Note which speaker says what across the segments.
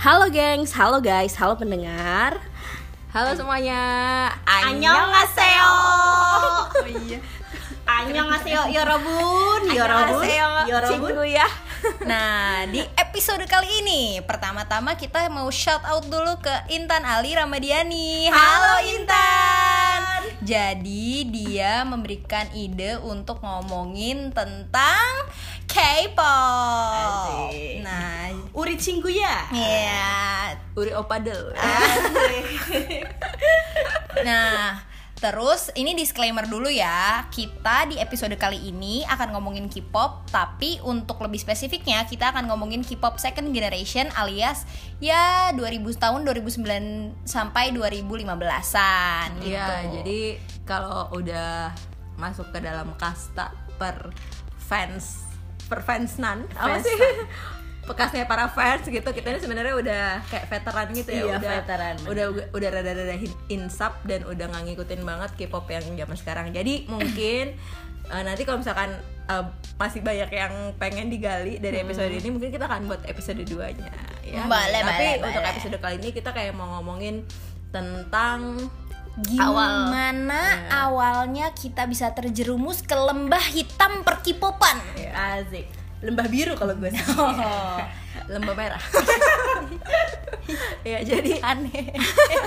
Speaker 1: Halo gengs, halo guys, halo pendengar
Speaker 2: Halo semuanya.
Speaker 1: Annyeonghaseyo.
Speaker 2: Oh iya.
Speaker 1: Annyeonghaseyo Yorobun Yorobun Yorobun
Speaker 2: ya. Nah, di episode kali ini pertama-tama kita mau shout out dulu ke Intan Ali Ramadiani. Halo Intan. Jadi dia memberikan ide untuk ngomongin tentang K-pop. Nah,
Speaker 1: Uri Cingguya
Speaker 2: ya
Speaker 3: Uri Opadel.
Speaker 2: Nah, terus ini disclaimer dulu ya. Kita di episode kali ini akan ngomongin K-pop, tapi untuk lebih spesifiknya kita akan ngomongin K-pop second generation alias ya 2000 tahun 2009 sampai 2015-an gitu.
Speaker 3: Iya, jadi kalau udah masuk ke dalam kasta per fans per fansnan. Apa
Speaker 1: Fans
Speaker 3: sih? Bekasnya para fans gitu. Kita ini sebenarnya udah kayak veteran gitu ya.
Speaker 1: Iya,
Speaker 3: udah
Speaker 1: veteran,
Speaker 3: udah udah rada-rada insap dan udah nggak ngikutin banget K-pop yang zaman sekarang. Jadi mungkin eh, nanti kalau misalkan eh, masih banyak yang pengen digali dari episode ini mungkin kita akan buat episode 2 nya ya.
Speaker 2: Boleh,
Speaker 3: tapi
Speaker 2: boleh,
Speaker 3: untuk
Speaker 2: boleh.
Speaker 3: episode kali ini kita kayak mau ngomongin tentang
Speaker 2: Gimana awalnya kita bisa terjerumus ke lembah hitam perkipopan?
Speaker 1: Asik Lembah biru kalau gue sih
Speaker 2: Oh,
Speaker 3: lembah merah. ya jadi
Speaker 2: aneh.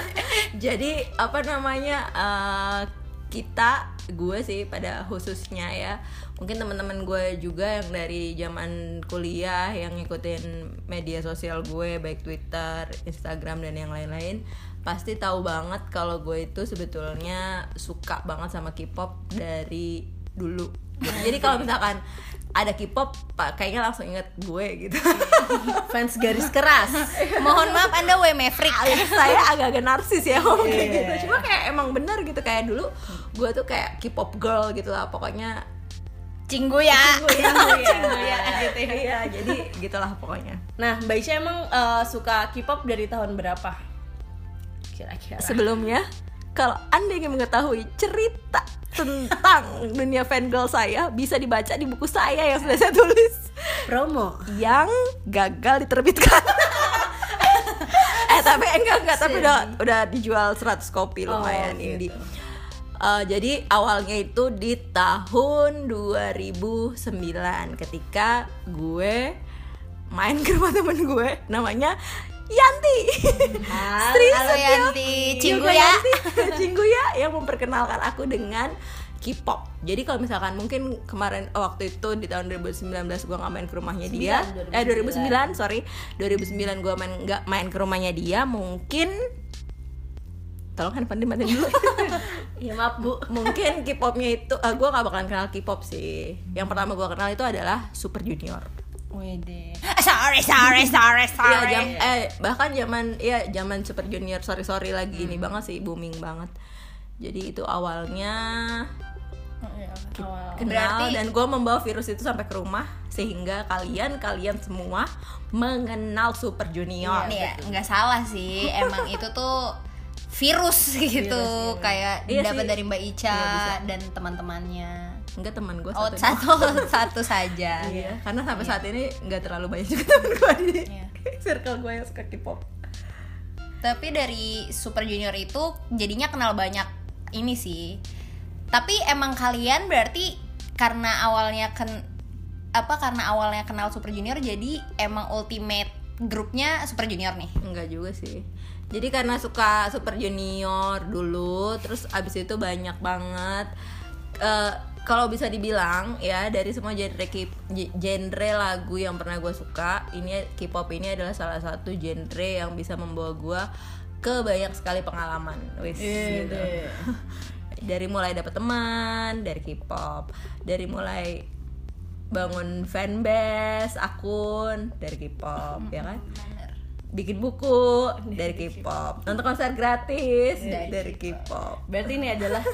Speaker 3: jadi apa namanya eh, kita gue sih pada khususnya ya mungkin teman-teman gue juga yang dari zaman kuliah yang ngikutin media sosial gue baik Twitter, Instagram dan yang lain-lain pasti tahu banget kalau gue itu sebetulnya suka banget sama K-pop dari dulu. Jadi kalau misalkan ada K-pop, kayaknya langsung inget gue gitu.
Speaker 1: Fans garis keras
Speaker 2: Mohon maaf Anda W Maverick.
Speaker 3: alias saya agak-agak narsis ya ngomong kayak
Speaker 1: Iya.
Speaker 3: gitu cuma kayak emang bener gitu kayak dulu gue tuh kayak K-pop girl gitu lah pokoknya
Speaker 2: Cinggu ya.
Speaker 1: Cingguya gitu ya
Speaker 3: iya jadi gitulah pokoknya
Speaker 1: Nah Mbak Isya emang eh, suka K-pop dari tahun berapa? Kira-kira.
Speaker 3: Sebelumnya kalau anda ingin mengetahui cerita tentang dunia fangirl saya bisa dibaca di buku saya yang sudah saya tulis.
Speaker 1: Promo.
Speaker 3: Yang gagal diterbitkan. Eh tapi enggak enggak tapi udah udah dijual 100 kopi
Speaker 1: Oh,
Speaker 3: lumayan
Speaker 1: gitu.
Speaker 3: indie Eh, jadi awalnya itu di tahun 2009 ketika gue main ke rumah temen gue namanya Yanti. Sri
Speaker 2: Halo
Speaker 3: Setio-
Speaker 2: Yanti, Cinggu ya.
Speaker 3: Cinggu ya yang memperkenalkan aku dengan K-pop. Jadi kalau misalkan mungkin kemarin oh, waktu itu di tahun 2019 gue nggak main ke rumahnya dia, eh 2009 sorry. 2009 gue main nggak main ke rumahnya dia mungkin tolong handphone dimatiin dulu.
Speaker 1: Iya maaf bu.
Speaker 3: Mungkin K-popnya itu ah, gue nggak bakalan kenal K-pop sih. Yang pertama gue kenal itu adalah Super Junior
Speaker 1: Wede
Speaker 2: Ah, Sorry, sorry, sorry,
Speaker 3: Iya,
Speaker 2: sorry.
Speaker 3: jam, eh bahkan zaman ya zaman Super Junior sorry sorry lagi ini banget sih booming banget. Jadi itu awalnya kenal
Speaker 2: Berarti-
Speaker 3: dan gue membawa virus itu sampai ke rumah sehingga kalian kalian semua mengenal Super Junior.
Speaker 2: Nih ya, nggak salah sih. Emang itu tuh virus gitu, kayak
Speaker 3: Iya
Speaker 2: dapat dari Mbak Ica
Speaker 3: Iya, bisa.
Speaker 2: dan teman-temannya.
Speaker 3: Enggak teman gue
Speaker 2: Oh,
Speaker 3: satu.
Speaker 2: satu satu saja.
Speaker 3: Iya, karena sampai saat ini nggak terlalu banyak juga teman gue di
Speaker 2: Iya.
Speaker 3: circle gue yang suka K-pop.
Speaker 2: Tapi dari Super Junior itu jadinya kenal banyak ini sih. Tapi emang kalian berarti karena awalnya ken apa karena awalnya kenal Super Junior jadi emang ultimate grupnya Super Junior nih.
Speaker 3: Enggak juga sih. Jadi karena suka Super Junior dulu, terus abis itu banyak banget. eh, kalau bisa dibilang ya dari semua genre K- genre lagu yang pernah gue suka, ini K-pop ini adalah salah satu genre yang bisa membawa gue ke banyak sekali pengalaman. Wis, gitu. Dari mulai dapet teman dari K-pop, dari mulai bangun fanbase, akun dari K-pop, ya kan? bikin buku dari K-pop, nonton konser gratis dari, K-pop.
Speaker 1: Berarti ini adalah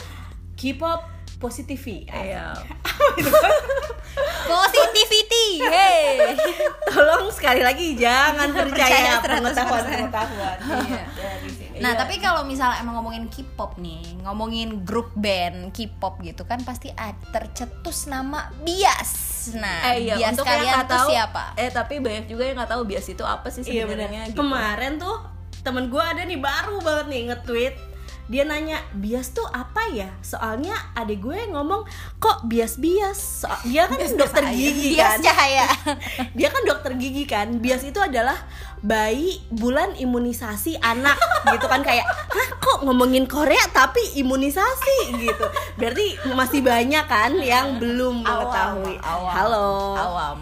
Speaker 1: K-pop positivity
Speaker 3: Iya.
Speaker 2: Positivity. Hey.
Speaker 1: Tolong sekali lagi jangan percaya
Speaker 2: Percaya 100%.
Speaker 1: pengetahuan-pengetahuan Iya, sini.
Speaker 2: Nah,
Speaker 1: Iya.
Speaker 2: tapi kalau misalnya emang ngomongin K-pop nih, ngomongin grup band K-pop gitu kan pasti ada tercetus nama Bias. Nah,
Speaker 3: eh iya
Speaker 2: Bias
Speaker 3: untuk yang
Speaker 2: kalian
Speaker 3: nggak
Speaker 2: tuh
Speaker 3: tahu
Speaker 2: siapa?
Speaker 3: eh tapi banyak juga yang nggak tahu bias itu apa sih
Speaker 1: Iya benar.
Speaker 3: sebenarnya gitu.
Speaker 1: Kemarin tuh temen gue ada nih baru banget nih nge-tweet dia nanya bias tuh apa ya? Soalnya adik gue ngomong kok bias-bias? So- dia kan dokter gigi
Speaker 2: Bias
Speaker 1: kan.
Speaker 2: Cahaya.
Speaker 1: dia kan dokter gigi kan. Bias itu adalah bayi bulan imunisasi anak gitu kan. Kayak hah kok ngomongin Korea tapi imunisasi? gitu. Berarti masih banyak kan yang belum mengetahui.
Speaker 2: awam.
Speaker 1: halo.
Speaker 2: Awam.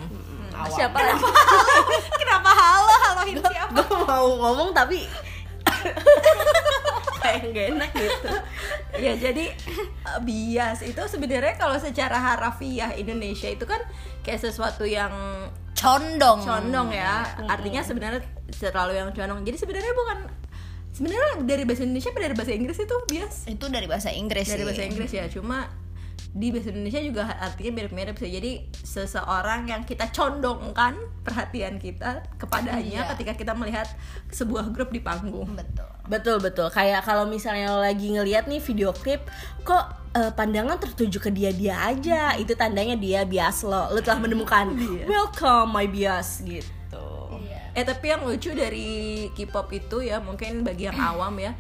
Speaker 1: awam.
Speaker 3: siapa? Lagi
Speaker 2: Kenapa halo? Haloin siapa?
Speaker 1: gue mau ngomong tapi kayak gak enak gitu.
Speaker 3: Ya jadi eh, bias. Itu sebenarnya kalau secara harafiah Indonesia itu kan kayak sesuatu yang
Speaker 2: Condong.
Speaker 3: condong ya. Artinya sebenarnya terlalu yang condong. Jadi sebenarnya bukan sebenarnya dari bahasa Indonesia apa dari bahasa Inggris itu bias?
Speaker 2: Itu dari bahasa Inggris
Speaker 3: dari
Speaker 2: sih.
Speaker 3: bahasa Inggris ya. Cuma di bahasa Indonesia juga artinya mirip-mirip sih. Jadi seseorang yang kita condongkan perhatian kita kepadanya
Speaker 2: Iya.
Speaker 3: ketika kita melihat sebuah grup di panggung.
Speaker 2: Betul.
Speaker 1: betul betul. Kayak kalau misalnya lo lagi ngeliat nih video klip kok eh, pandangan tertuju ke dia dia aja? Itu tandanya dia bias lo. Lo telah menemukan welcome my bias gitu.
Speaker 3: Eh tapi yang lucu dari K-pop itu ya mungkin bagi yang awam ya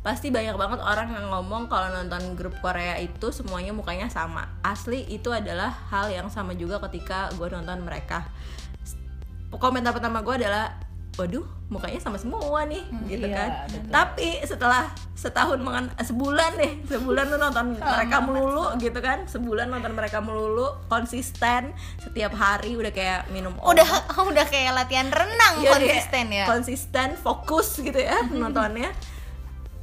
Speaker 3: pasti banyak banget orang yang ngomong kalau nonton grup Korea itu semuanya mukanya sama. Asli itu adalah hal yang sama juga ketika gue nonton mereka. Komentar pertama gue adalah waduh mukanya sama semua nih gitu
Speaker 1: iya,
Speaker 3: kan
Speaker 1: betul.
Speaker 3: tapi setelah setahun mengen sebulan deh sebulan lu nonton mereka melulu gitu kan sebulan nonton mereka melulu konsisten setiap hari udah kayak minum
Speaker 2: Udah
Speaker 3: obat
Speaker 2: udah kayak latihan renang
Speaker 3: Iya,
Speaker 2: konsisten ya.
Speaker 3: konsisten fokus gitu ya nontonnya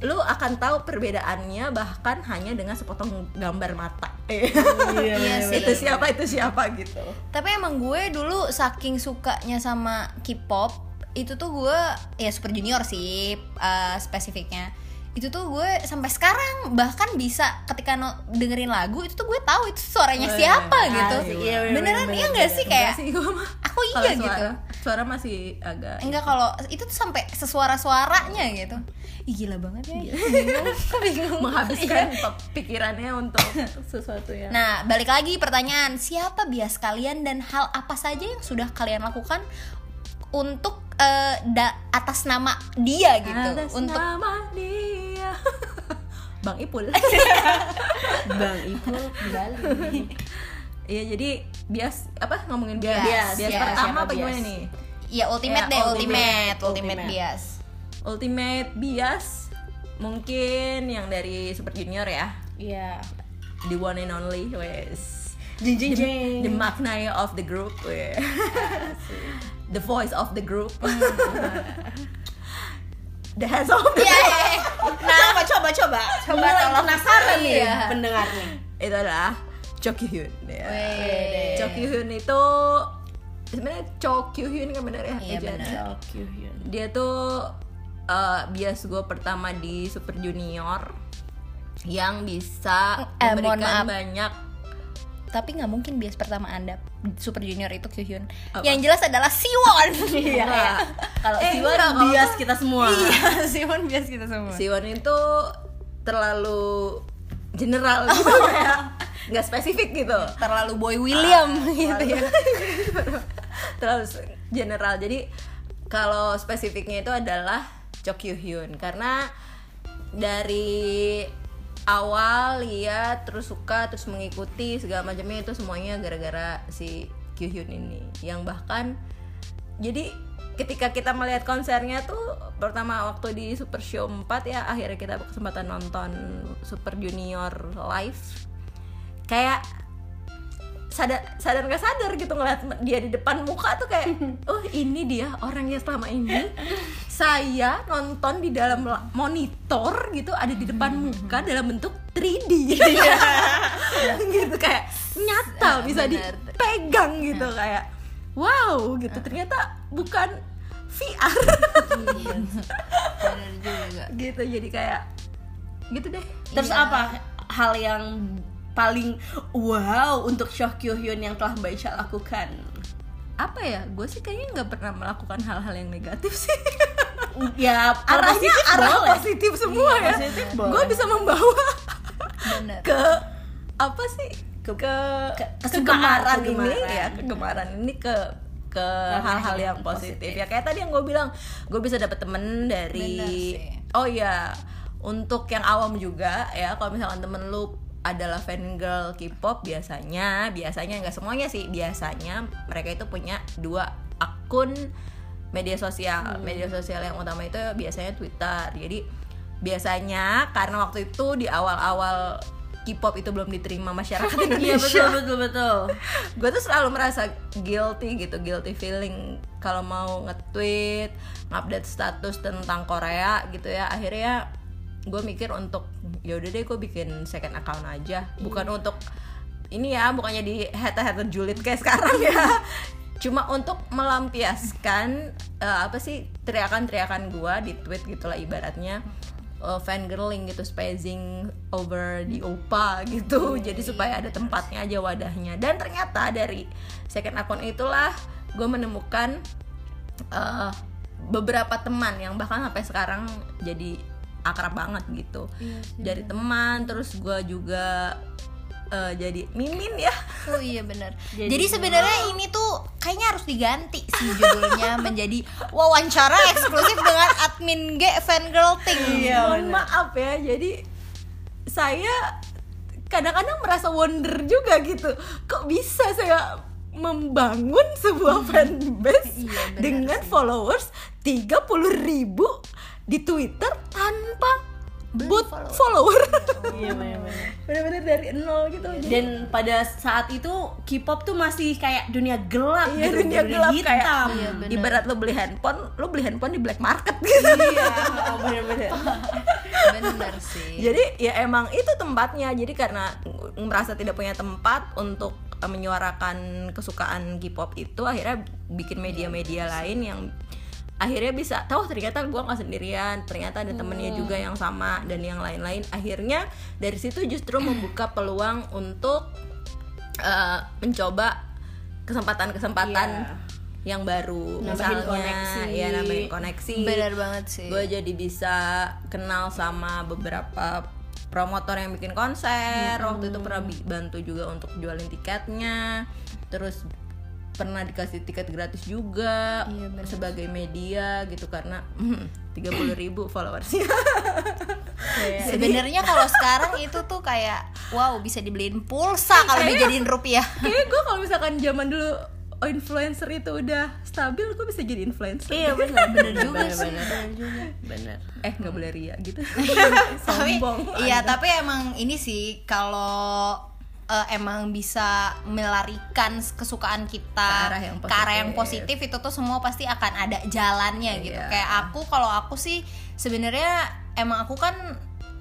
Speaker 3: lu akan tahu perbedaannya bahkan hanya dengan sepotong gambar mata
Speaker 2: Iya sih.
Speaker 3: itu siapa itu siapa gitu
Speaker 2: Tapi emang gue dulu saking sukanya sama K-pop itu tuh gue ya Super Junior sih eh, spesifiknya. Itu tuh gue sampai sekarang bahkan bisa ketika no- dengerin lagu itu tuh gue tahu itu suaranya
Speaker 3: Oh, iya,
Speaker 2: siapa
Speaker 3: iya.
Speaker 2: gitu.
Speaker 1: Asik, iya, bener,
Speaker 2: Beneran
Speaker 1: bener,
Speaker 2: iya
Speaker 1: bener,
Speaker 2: gak sih kayak
Speaker 3: Enggak sih gua mah
Speaker 2: aku iya gitu.
Speaker 3: Suara, masih agak
Speaker 2: Enggak kalau itu tuh sampai sesuara-suaranya gitu. Ih gila banget ya. Bingung. Bingung.
Speaker 3: menghabiskan
Speaker 2: Iya.
Speaker 3: pikirannya untuk sesuatu yang
Speaker 2: Nah, balik lagi pertanyaan, siapa bias kalian dan hal apa saja yang sudah kalian lakukan untuk eh, da- atas nama dia gitu,
Speaker 3: Atas
Speaker 2: untuk
Speaker 3: nama dia Bang Ipul
Speaker 1: bang Ipul kembali
Speaker 3: Iya jadi bias apa ngomongin bias
Speaker 2: Bias,
Speaker 3: bias,
Speaker 2: bias,
Speaker 3: pertama
Speaker 1: siapa
Speaker 3: apa gimana
Speaker 1: bias?
Speaker 3: nih?
Speaker 2: Ya ultimate
Speaker 3: Ya,
Speaker 2: deh,
Speaker 3: ultimate,
Speaker 2: ultimate, ultimate, bias.
Speaker 3: ultimate bias mungkin yang dari Super Junior ya.
Speaker 1: Iya.
Speaker 3: The one and only wes.
Speaker 1: Jeng jeng jeng
Speaker 3: the Magna of the group weh. the voice of the group. The hands of the
Speaker 2: Iya, iya, iya.
Speaker 1: nah coba coba coba
Speaker 2: Coba
Speaker 1: penasaran nih
Speaker 2: Iya.
Speaker 1: pendengarnya.
Speaker 3: Itu adalah Cho Kyu Hyun ya. Cho Kyu Hyun itu sebenarnya Cho Kyu Hyun kan bener ya
Speaker 2: Iya, bener.
Speaker 3: dia tuh eh, bias gue pertama di Super Junior yang bisa
Speaker 2: Eh, mohon
Speaker 3: memberikan
Speaker 2: maaf.
Speaker 3: banyak
Speaker 2: Tapi nggak mungkin bias pertama anda Super Junior itu Kyuhyun.
Speaker 3: Apa?
Speaker 2: Yang jelas adalah Siwon.
Speaker 1: iya
Speaker 3: Enggak.
Speaker 1: kalau
Speaker 3: Eh,
Speaker 1: Siwon
Speaker 3: enggak,
Speaker 1: bias kita semua
Speaker 2: Iya, Siwon bias kita semua.
Speaker 3: Siwon itu terlalu general gitu kayak nggak spesifik gitu.
Speaker 2: Terlalu Boy William gitu ya.
Speaker 3: terlalu general. Jadi kalau spesifiknya itu adalah Cho Kyu Hyun. Karena dari awal lihat terus suka terus mengikuti segala macamnya itu semuanya gara-gara si Kyu Hyun ini. Yang bahkan jadi ketika kita melihat konsernya tuh pertama waktu di Super Show 4 ya akhirnya kita kesempatan nonton Super Junior live kayak sadar sadar nggak sadar gitu ngeliat dia di depan muka tuh kayak oh ini dia orang yang selama ini saya nonton di dalam la- monitor gitu ada di depan muka dalam bentuk 3D gitu kayak nyata bisa
Speaker 2: benar.
Speaker 3: dipegang gitu kayak wow gitu. Ternyata bukan VR
Speaker 2: Iya.
Speaker 3: Gitu jadi kayak gitu deh.
Speaker 1: Terus
Speaker 2: Iya.
Speaker 1: apa hal yang paling wow untuk Shoh Kyu Hyun yang telah Mbak Isha lakukan
Speaker 3: apa ya gue sih kayaknya nggak pernah melakukan hal-hal yang negatif sih
Speaker 1: ya
Speaker 3: arahnya
Speaker 1: positif
Speaker 3: arah
Speaker 1: boleh.
Speaker 3: positif semua
Speaker 1: Iya,
Speaker 3: ya
Speaker 1: positif boleh.
Speaker 3: gue bisa membawa
Speaker 2: Bener.
Speaker 3: ke apa sih ke,
Speaker 1: ke-
Speaker 3: kegemaran
Speaker 1: kesukaan,
Speaker 3: ini
Speaker 1: kegemaran.
Speaker 3: ya kegemaran ini ke ke hal-hal yang positif. ya kayak tadi yang gue bilang gue bisa dapet temen dari oh ya untuk yang awam juga ya kalau misalkan temen lu adalah fan girl K-pop biasanya biasanya nggak semuanya sih biasanya mereka itu punya dua akun media sosial. Media sosial yang utama itu biasanya Twitter. Jadi biasanya karena waktu itu di awal-awal K-pop itu belum diterima masyarakat
Speaker 1: Iya
Speaker 3: Indonesia.
Speaker 1: betul betul betul.
Speaker 3: gue tuh selalu merasa guilty gitu guilty feeling. Kalau mau nge-tweet ngupdate status tentang Korea gitu ya akhirnya gue mikir untuk ya udah deh gue bikin second account aja. Bukan untuk ini ya bukannya di hater hater julid kayak sekarang ya. Cuma untuk melampiaskan eh, apa sih teriakan-teriakan gue di tweet gitulah ibaratnya. Uh, fangirling gitu spazzing over di opa gitu. Jadi supaya ada tempatnya aja wadahnya. Dan ternyata dari second account itulah gue menemukan uh, beberapa teman yang bahkan sampai sekarang jadi akrab banget gitu. Dari teman terus gue juga uh, jadi mimin ya.
Speaker 2: Oh iya bener
Speaker 1: Jadi-
Speaker 2: Jadi, sebenarnya ini tuh kayaknya harus diganti sih judulnya menjadi wawancara eksklusif dengan admin G fangirl thing.
Speaker 1: Iya,
Speaker 3: mohon maaf ya jadi saya kadang-kadang merasa wonder juga gitu. Kok bisa saya membangun sebuah fanbase
Speaker 2: Iya, benar
Speaker 3: dengan followers 30.000 ribu di Twitter tanpa bot follower
Speaker 1: Iya benar-benar.
Speaker 3: bener-bener dari nol gitu Jadi,
Speaker 1: Dan pada saat itu K-pop tuh masih kayak dunia gelap
Speaker 3: iya,
Speaker 1: gitu,
Speaker 3: dunia gelap kayak
Speaker 1: hitam.
Speaker 2: Iya, bener.
Speaker 3: ibarat lo beli handphone lo beli handphone di black market gitu
Speaker 1: Iya, benar-benar.
Speaker 2: Bener sih.
Speaker 3: jadi ya emang itu tempatnya jadi karena merasa tidak punya tempat untuk eh, menyuarakan kesukaan K-pop itu akhirnya bikin media-media lain yang akhirnya bisa tahu ternyata gue nggak sendirian ternyata ada temennya juga yang sama dan yang lain-lain. Akhirnya dari situ justru membuka peluang untuk eh, mencoba kesempatan-kesempatan
Speaker 1: Iya.
Speaker 3: yang baru.
Speaker 1: Nambahin
Speaker 3: misalnya
Speaker 1: koneksi.
Speaker 3: ya nambahin koneksi.
Speaker 2: Bener banget sih.
Speaker 3: gue jadi bisa kenal sama beberapa promotor yang bikin konser. Waktu itu pernah bi- bantu juga untuk jualin tiketnya. Terus pernah dikasih tiket gratis juga
Speaker 2: Iya, bener.
Speaker 3: sebagai media gitu karena tiga puluh ribu followersnya
Speaker 2: Sebenarnya kalau sekarang itu tuh kayak wow bisa dibeliin pulsa kalau dijadiin rupiah.
Speaker 3: kayaknya gue kalau misalkan zaman dulu influencer itu udah stabil gue bisa jadi influencer
Speaker 1: Iya benar,
Speaker 2: Bener juga sih.
Speaker 1: Benar juga. Benar.
Speaker 3: eh nggak boleh ria gitu
Speaker 2: tapi
Speaker 3: sombong
Speaker 2: iya tapi emang ini sih kalau eh, emang bisa melarikan kesukaan kita
Speaker 3: Ke arah yang
Speaker 2: ke arah yang
Speaker 3: positif.
Speaker 2: positif itu tuh semua pasti akan ada jalannya gitu.
Speaker 3: Iya.
Speaker 2: kayak aku kalau aku sih sebenarnya emang aku kan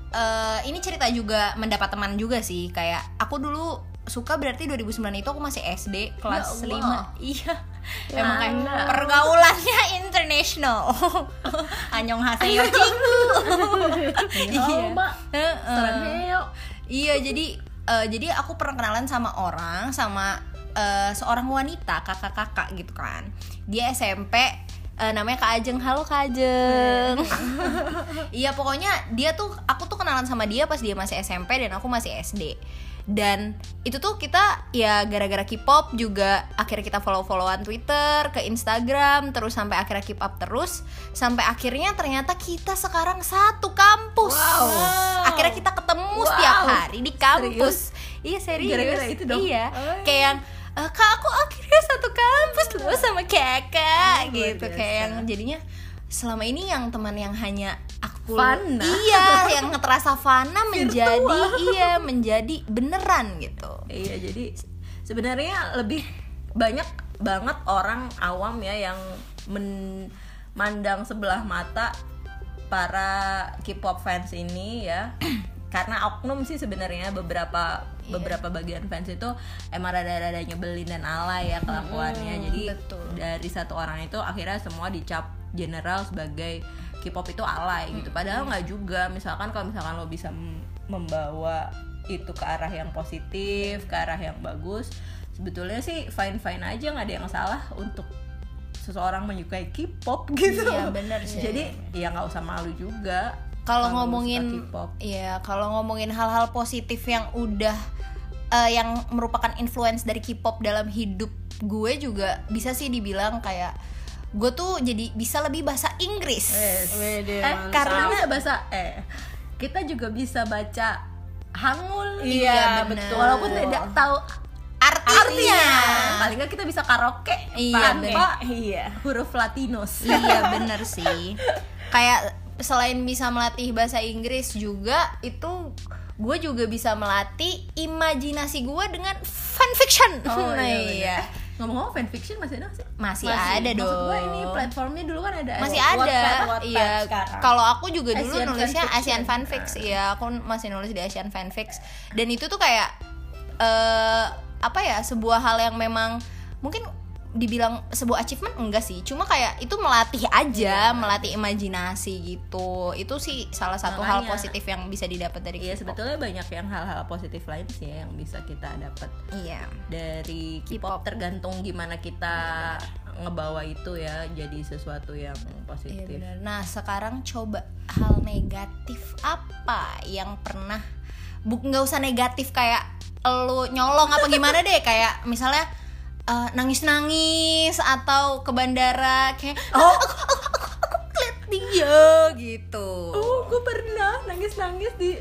Speaker 2: eh, ini cerita juga mendapat teman juga sih. Kayak aku dulu suka berarti 2009 itu aku masih SD kelas
Speaker 3: Ya Allah.
Speaker 2: 5 iya.
Speaker 3: Ya
Speaker 2: emang kayak pergaulannya international anyong haseyo cinggu
Speaker 3: Iya.
Speaker 2: Iya jadi eh, jadi aku pernah kenalan sama orang sama eh, seorang wanita kakak-kakak gitu kan. Dia SMP eh, namanya Kak Ajeng. Halo Kak Ajeng. iya pokoknya dia tuh aku tuh kenalan sama dia pas dia masih SMP dan aku masih SD. Dan itu tuh kita ya gara-gara K-pop juga akhirnya kita follow-followan Twitter, ke Instagram, terus sampai akhirnya keep up terus sampai akhirnya ternyata kita sekarang satu kampus.
Speaker 3: Wow.
Speaker 2: Akhirnya kita ketemu
Speaker 3: Wow.
Speaker 2: setiap hari di kampus. Iya serius.
Speaker 3: Gara-gara itu dong?
Speaker 2: Iya.
Speaker 3: Oh.
Speaker 2: Kayak yang "Eh, kak aku akhirnya satu kampus loh sama kakak
Speaker 3: Luar
Speaker 2: gitu
Speaker 3: biasa.
Speaker 2: kayak yang jadinya selama ini yang teman yang hanya aku
Speaker 3: Fana.
Speaker 2: iya yang terasa fana menjadi iya menjadi beneran gitu
Speaker 3: Iya, jadi sebenarnya lebih banyak banget orang awam ya yang memandang sebelah mata para K-pop fans ini ya. Karena oknum sih sebenarnya beberapa
Speaker 2: Iya.
Speaker 3: beberapa bagian fans itu emang rada-rada nyebelin dan alay ya kelakuannya. Jadi
Speaker 2: betul.
Speaker 3: dari satu orang itu akhirnya semua dicap general sebagai K-pop itu alay gitu. Padahal nggak juga. Misalkan kalau misalkan lo bisa membawa itu ke arah yang positif, ke arah yang bagus, sebetulnya sih fine fine aja nggak ada yang salah untuk seseorang menyukai K-pop gitu
Speaker 2: Iya, bener sih.
Speaker 3: jadi ya nggak usah malu juga
Speaker 2: kalau ngomongin
Speaker 3: K-pop.
Speaker 2: ya kalau ngomongin hal-hal positif yang udah eh, yang merupakan influence dari K-pop dalam hidup gue juga bisa sih dibilang kayak gue tuh jadi bisa lebih bahasa Inggris.
Speaker 1: Wede,
Speaker 3: eh karena bisa bahasa eh kita juga bisa baca Hangul
Speaker 1: Iya,
Speaker 2: bener.
Speaker 1: betul.
Speaker 3: walaupun tidak tahu
Speaker 2: artinya.
Speaker 3: artinya. Paling nggak kita bisa karaoke
Speaker 2: Iya,
Speaker 3: tanpa
Speaker 1: iya.
Speaker 3: Huruf Latinos.
Speaker 2: Iya bener sih. Kayak selain bisa melatih bahasa Inggris juga itu gue juga bisa melatih imajinasi gue dengan fanfiction
Speaker 3: Oh
Speaker 2: Nah,
Speaker 3: iya,
Speaker 2: iya.
Speaker 3: bener. Ngomong-ngomong fanfiction masih ada sih?
Speaker 2: masih,
Speaker 1: Masih.
Speaker 2: ada dong
Speaker 3: Maksud gue ini platformnya dulu kan ada
Speaker 2: masih
Speaker 3: ada.
Speaker 1: Wattpad, Wattpad
Speaker 2: iya kalau aku juga dulu
Speaker 3: Asian
Speaker 2: nulisnya
Speaker 3: Fanfiction.
Speaker 2: Asian Fanfix iya aku masih nulis di Asian Fanfix dan itu tuh kayak eh apa ya sebuah hal yang memang mungkin dibilang sebuah achievement? Enggak sih. Cuma kayak itu melatih aja melatih imajinasi gitu. Itu sih salah satu hal
Speaker 3: Makanya-
Speaker 2: positif yang bisa didapat dari
Speaker 3: Iya
Speaker 2: K-pop.
Speaker 3: sebetulnya banyak yang hal-hal positif lain sih ya yang bisa kita dapat.
Speaker 2: Iya.
Speaker 3: Dari
Speaker 2: K-pop.
Speaker 3: K-pop. tergantung gimana kita ngebawa itu ya jadi sesuatu yang
Speaker 2: Iya
Speaker 3: positif.
Speaker 2: Nah sekarang coba hal negatif apa yang pernah bu nggak usah negatif kayak lu nyolong apa gimana deh kayak misalnya eh, nangis-nangis atau ke bandara kayak oh aku aku aku, aku ngeliat dia gitu.
Speaker 3: Oh, gue pernah nangis-nangis di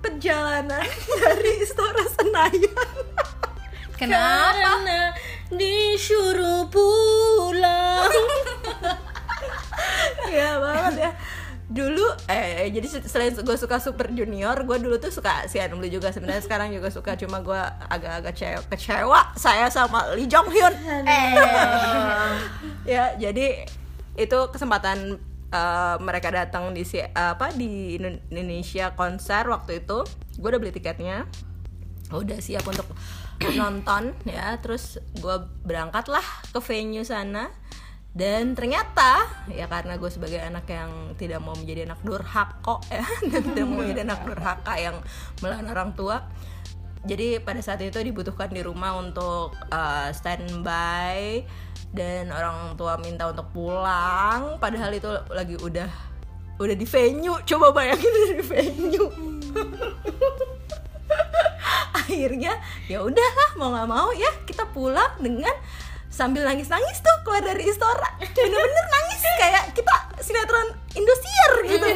Speaker 3: perjalanan dari Istora Senayan.
Speaker 2: Kenapa?
Speaker 1: Karena disuruh pulang
Speaker 3: Iya banget ya. Dulu eh jadi se- selain gue suka Super Junior, gue dulu tuh suka Sian Blue juga. Sebenarnya sekarang juga suka cuma gue agak-agak kecewa, kecewa saya sama Lee Jong Hyun.
Speaker 2: Eh,
Speaker 3: ya jadi itu kesempatan eh, mereka datang di si- apa di Indo- Indonesia konser waktu itu. Gue udah beli tiketnya. Udah siap untuk nonton ya. Terus gue berangkat lah ke venue sana dan ternyata ya karena gue sebagai anak yang tidak mau menjadi anak durhaka ya dan tidak mau menjadi anak durhaka yang melawan orang tua jadi pada saat itu dibutuhkan di rumah untuk uh, standby dan orang tua minta untuk pulang. Padahal itu lagi udah udah di venue coba bayangin udah di venue. Akhirnya ya udahlah mau nggak mau ya kita pulang dengan sambil nangis nangis tuh keluar dari istora. Bener-bener nangis kayak kita sinetron Indosiar gitu.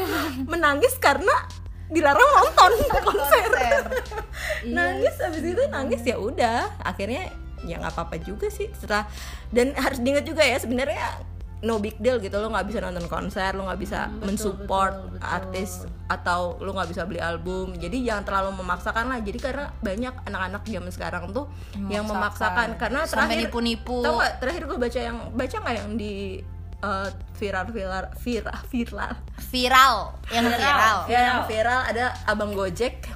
Speaker 3: Menangis karena dilarang nonton konser. nangis habis itu nangis ya udah. Akhirnya ya nggak apa-apa juga sih setelah dan harus diingat juga ya sebenarnya no big deal gitu lo nggak bisa nonton konser lo nggak bisa mensupport artis atau lo nggak bisa beli album. Jadi jangan terlalu memaksakan lah. Jadi karena banyak anak-anak zaman sekarang tuh yang memaksakan. karena
Speaker 2: Sampai
Speaker 3: terakhir
Speaker 2: nipu-nipu.
Speaker 3: tau nggak terakhir gue baca yang baca nggak yang di eh, viral viral viral viral?
Speaker 2: Viral. Yang viral.
Speaker 3: ya yang viral ada abang gojek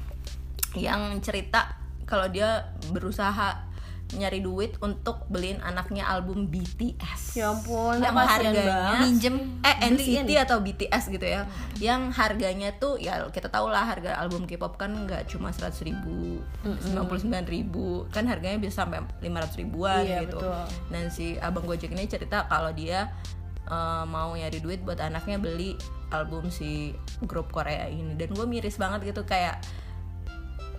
Speaker 3: yang cerita kalau dia berusaha nyari duit untuk beliin anaknya album BTS
Speaker 1: ya ampun
Speaker 3: yang harganya
Speaker 2: minjem
Speaker 3: eh NCT atau BTS gitu ya. Yang harganya tuh ya kita tahu lah harga album K-pop kan nggak cuma 100 ribu 99 ribu. Kan harganya bisa sampai 500 ribuan
Speaker 1: Iya,
Speaker 3: gitu.
Speaker 1: betul.
Speaker 3: dan si abang Gojek ini cerita kalau dia eh, mau nyari duit buat anaknya beli album si grup Korea ini. Dan gue miris banget gitu kayak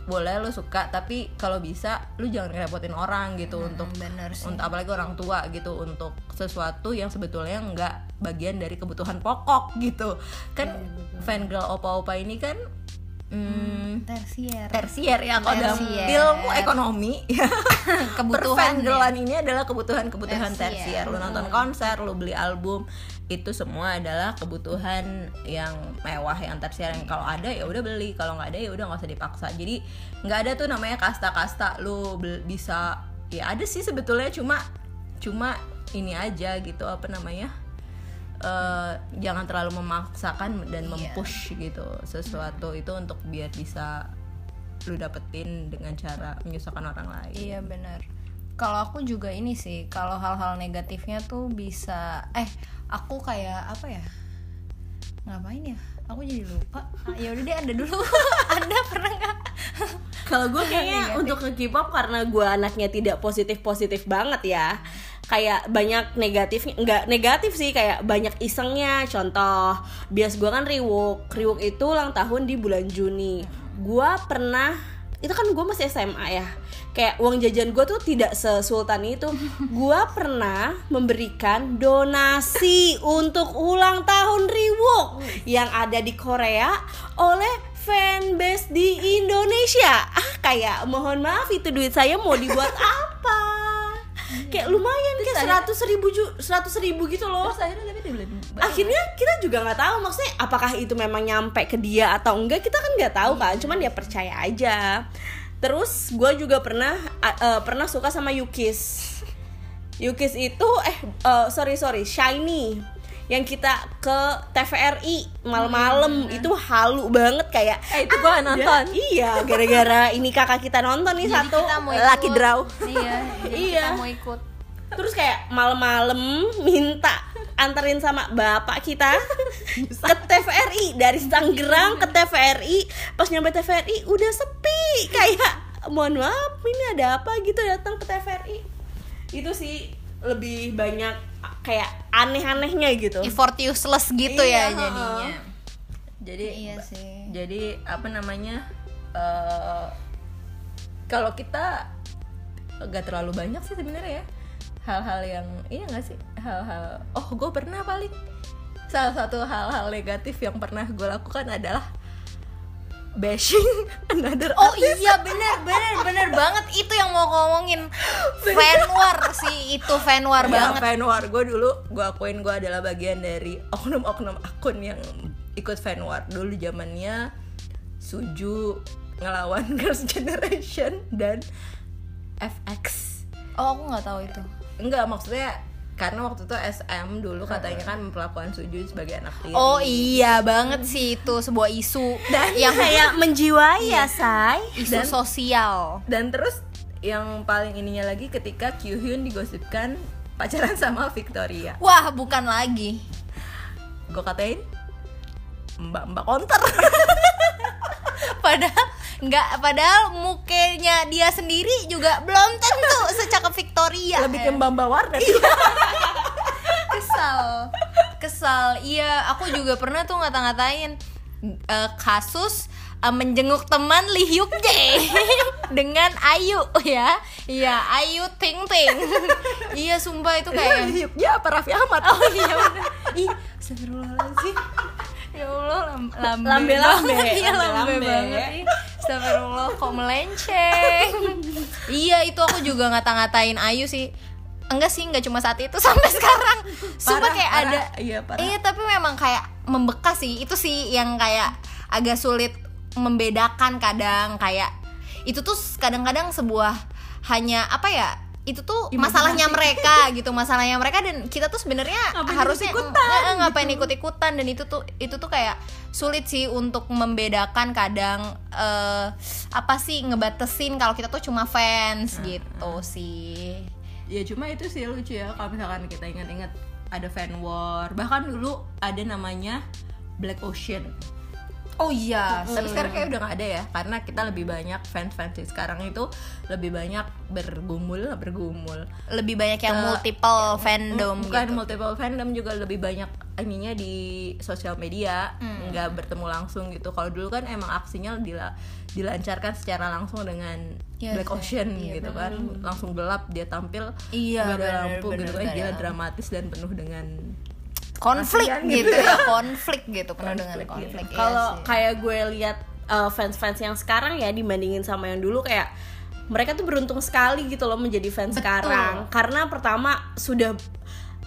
Speaker 3: boleh lo suka tapi kalau bisa lu jangan ngerepotin orang gitu untuk
Speaker 2: bener sih.
Speaker 3: untuk apalagi orang tua gitu untuk sesuatu yang sebetulnya nggak bagian dari kebutuhan pokok gitu. Kan fan girl opa-opa ini kan hmm,
Speaker 2: tersier.
Speaker 3: tersier ya kalau dalam ilmu ekonomi.
Speaker 2: Kebutuhan
Speaker 3: girlan ini adalah kebutuhan-kebutuhan
Speaker 2: Tersier.
Speaker 3: tersier. Lu nonton konser lu beli album itu semua adalah kebutuhan yang mewah yang tersier yang kalau ada ya udah beli kalau nggak ada ya udah nggak usah dipaksa. Jadi nggak ada tuh namanya kasta-kasta lu bisa ya ada sih sebetulnya cuma cuma ini aja gitu apa namanya eh, jangan terlalu memaksakan dan mempush gitu sesuatu itu untuk biar bisa lu dapetin dengan cara menyusahkan orang lain.
Speaker 2: Iya benar. Kalau aku juga ini sih, kalau hal-hal negatifnya tuh bisa, eh aku kayak apa ya? Ngapain ya? aku jadi lupa ah, ya udah deh anda dulu anda pernah nggak
Speaker 1: Kalau gue kayaknya
Speaker 2: Negatif.
Speaker 1: untuk ke K-pop karena gue anaknya tidak positif-positif banget ya Kayak banyak negatifnya, nggak negatif sih kayak banyak isengnya Contoh, bias gue kan Reebok Reebok itu ulang tahun di bulan Juni Gue pernah, itu kan gue masih SMA ya. Kayak uang jajan gue tuh tidak sesultan itu. Gue pernah memberikan donasi untuk ulang tahun Reebok Yang ada di Korea oleh fanbase di Indonesia. Ah kayak mohon maaf itu duit saya mau dibuat apa? Kayak lumayan seratus ribu seratus ribu gitu loh.
Speaker 3: Terus akhirnya tapi
Speaker 1: akhirnya kita juga nggak tahu maksudnya apakah itu memang nyampe ke dia atau enggak kita kan nggak tahu kan cuman dia percaya aja. Terus gue juga pernah eh, pernah suka sama Yukis. Yukis itu eh eh, sorry sorry Shiny yang kita ke TVRI malam-malam. Itu halu banget kayak
Speaker 3: eh itu gua
Speaker 1: ada-
Speaker 3: nonton.
Speaker 1: Iya gara-gara ini kakak kita nonton nih
Speaker 2: jadi
Speaker 1: satu
Speaker 2: kita mau ikut.
Speaker 3: draw.
Speaker 2: iya jadi
Speaker 1: Iya.
Speaker 2: kita mau ikut
Speaker 1: terus kayak malam-malam minta anterin sama bapak kita ke TVRI dari Tangerang ke TVRI pas nyampe TVRI udah sepi. Kayak mohon maaf ini ada apa gitu datang ke TVRI itu sih lebih banyak kayak aneh-anehnya gitu.
Speaker 2: Effort useless gitu
Speaker 1: Iya,
Speaker 2: ya jadinya
Speaker 3: jadi
Speaker 2: iya sih.
Speaker 3: jadi apa namanya eh kalau kita nggak terlalu banyak sih sebenarnya ya hal-hal yang iya nggak sih? Hal-hal oh gue pernah paling. Salah satu hal-hal negatif yang pernah gue lakukan adalah bashing another
Speaker 2: Oh
Speaker 3: artist.
Speaker 2: iya bener bener bener banget. Itu yang mau ngomongin. Fan war sih itu fan war
Speaker 3: Ya,
Speaker 2: banget.
Speaker 3: fan war. Gue dulu gue akuin gue adalah bagian dari oknum-oknum akun yang ikut fan war. Dulu zamannya Suju ngelawan Girls Generation dan FX
Speaker 2: oh aku nggak tahu itu
Speaker 3: enggak maksudnya karena waktu itu SM dulu katanya kan memperlakukan Suju sebagai anak tiri.
Speaker 2: Oh iya banget sih itu sebuah isu
Speaker 1: dan
Speaker 2: yang
Speaker 1: kayak menjiwai ya say
Speaker 2: isu
Speaker 3: Dan-
Speaker 2: sosial.
Speaker 3: dan terus yang paling ininya lagi ketika Kyuhyun digosipkan pacaran sama Victoria.
Speaker 2: Wah bukan lagi.
Speaker 3: Gue katain? Mbak-mbak konter.
Speaker 2: Padahal nggak padahal mukanya dia sendiri juga belum tentu secakep Victoria.
Speaker 3: Lebih ke mbak-mbak warnet.
Speaker 2: Kesal. Kesal. Iya aku juga pernah tuh ngata-ngatain eh, kasus eh, menjenguk teman Lee Hyuk Jae dengan Ayu ya. Iya Ayu Ting Ting. Iya sumpah itu kayak
Speaker 3: ya apa Raffi Ahmad?
Speaker 2: Oh iya bener. Ih astagfirullahaladzim. Ya Allah lam- lambe
Speaker 1: Lambe-lambe,
Speaker 2: banget. iya lambe
Speaker 1: lambe-lambe.
Speaker 2: banget. Astagfirullah kok melenceng? Iya itu aku juga ngata-ngatain Ayu sih. Enggak sih enggak cuma saat itu sampai sekarang. Sumpah
Speaker 3: Parah,
Speaker 2: kayak
Speaker 3: parah.
Speaker 2: ada
Speaker 3: iya parah.
Speaker 2: Iya tapi memang kayak membekas sih. Itu sih yang kayak agak sulit membedakan kadang. Kayak itu tuh kadang-kadang sebuah hanya apa ya itu tuh masalahnya mereka gitu masalahnya mereka dan kita tuh sebenarnya harusnya
Speaker 1: ikut-ikutan
Speaker 2: eh, eh, ngapain ikut-ikutan dan itu tuh itu tuh kayak sulit sih untuk membedakan kadang eh, apa sih ngebatesin kalau kita tuh cuma fans gitu sih.
Speaker 3: Ya cuma itu sih lucu ya kalau misalkan kita ingat-ingat ada fan war. Bahkan dulu ada namanya Black Ocean
Speaker 2: oh iya
Speaker 3: tapi sekarang kayak udah nggak ada ya karena kita lebih banyak fans fans sekarang itu lebih banyak bergumul bergumul
Speaker 2: lebih banyak yang
Speaker 3: Ke-
Speaker 2: multiple fandom
Speaker 3: bukan
Speaker 2: gitu.
Speaker 3: multiple fandom juga lebih banyak ininya di sosial media
Speaker 2: Hmm.
Speaker 3: nggak bertemu langsung gitu kalau dulu kan emang aksinya dila- dilancarkan secara langsung dengan
Speaker 2: Iya
Speaker 3: Black. Ocean
Speaker 2: Iya,
Speaker 3: gitu kan langsung gelap dia tampil
Speaker 2: Iya,
Speaker 3: nggak ada
Speaker 2: bener,
Speaker 3: lampu
Speaker 2: bener,
Speaker 3: gitu kan
Speaker 2: bener.
Speaker 3: gila dramatis dan penuh dengan
Speaker 2: konflik
Speaker 3: Kasihan
Speaker 2: gitu.
Speaker 3: gitu
Speaker 2: ya. Konflik gitu. Penuh dengan
Speaker 3: Konflik,
Speaker 2: konflik iya
Speaker 1: kalau
Speaker 2: sih.
Speaker 1: kayak gue lihat uh, fans-fans yang sekarang ya dibandingin sama yang dulu kayak mereka tuh beruntung sekali gitu loh menjadi fans sekarang. Karena pertama sudah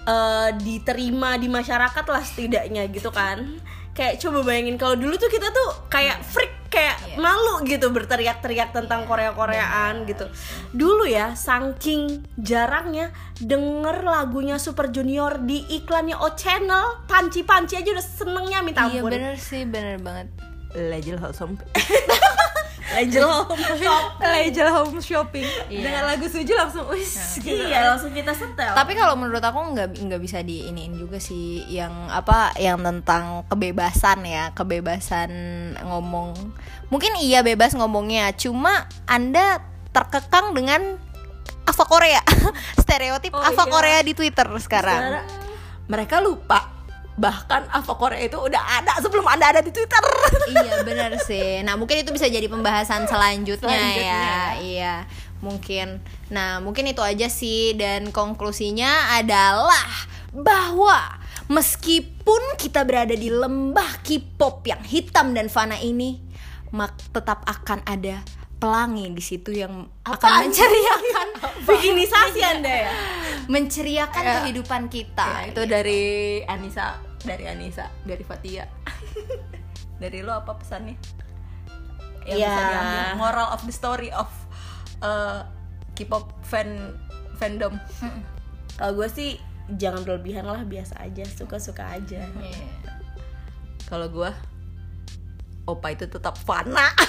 Speaker 1: uh, diterima di masyarakat lah setidaknya gitu kan. Kayak coba bayangin kalau dulu tuh kita tuh kayak freak kayak
Speaker 2: Iya.
Speaker 1: malu gitu berteriak-teriak tentang Korea-Koreaan gitu. Dulu ya saking jarangnya denger lagunya Super Junior di iklannya O Channel. Panci-panci aja udah senengnya minta
Speaker 2: iya
Speaker 1: ampun.
Speaker 2: bener sih bener banget.
Speaker 3: Legend Wholesome
Speaker 1: Angel Home Shop
Speaker 3: Legend Home Shopping
Speaker 2: Iya.
Speaker 3: dengan lagu Suju langsung wis gitu.
Speaker 1: iya langsung kita setel
Speaker 2: Tapi kalau menurut aku nggak nggak bisa diiniin juga sih yang apa yang tentang kebebasan ya kebebasan ngomong. Mungkin iya bebas ngomongnya, cuma anda terkekang dengan Ava Korea stereotip
Speaker 3: Oh,
Speaker 2: Ava
Speaker 3: iya.
Speaker 2: Korea di Twitter sekarang.
Speaker 3: Sekarang mereka lupa bahkan Ava Korea itu udah ada sebelum anda ada di Twitter.
Speaker 2: iya benar sih. Nah mungkin itu bisa jadi pembahasan selanjutnya,
Speaker 3: Selanjutnya.
Speaker 2: ya. Iya mungkin. Nah mungkin itu aja sih dan konklusinya adalah bahwa meskipun kita berada di lembah K-pop yang hitam dan fana ini, mak tetap akan ada pelangi di situ yang akan menceriakan
Speaker 1: bikinisasi anda ya
Speaker 2: menceriakan
Speaker 3: Ya.
Speaker 2: kehidupan kita.
Speaker 3: Ya, itu dari Anissa, dari Anissa, dari Fatia. dari lo apa pesannya? Yang
Speaker 1: Ya.
Speaker 3: bisa diambil moral of the story of uh, K-pop fan fandom.
Speaker 1: kalau gue sih jangan berlebihan lah biasa aja suka suka aja
Speaker 2: Iya.
Speaker 3: Kalau gua Opa itu tetap fana.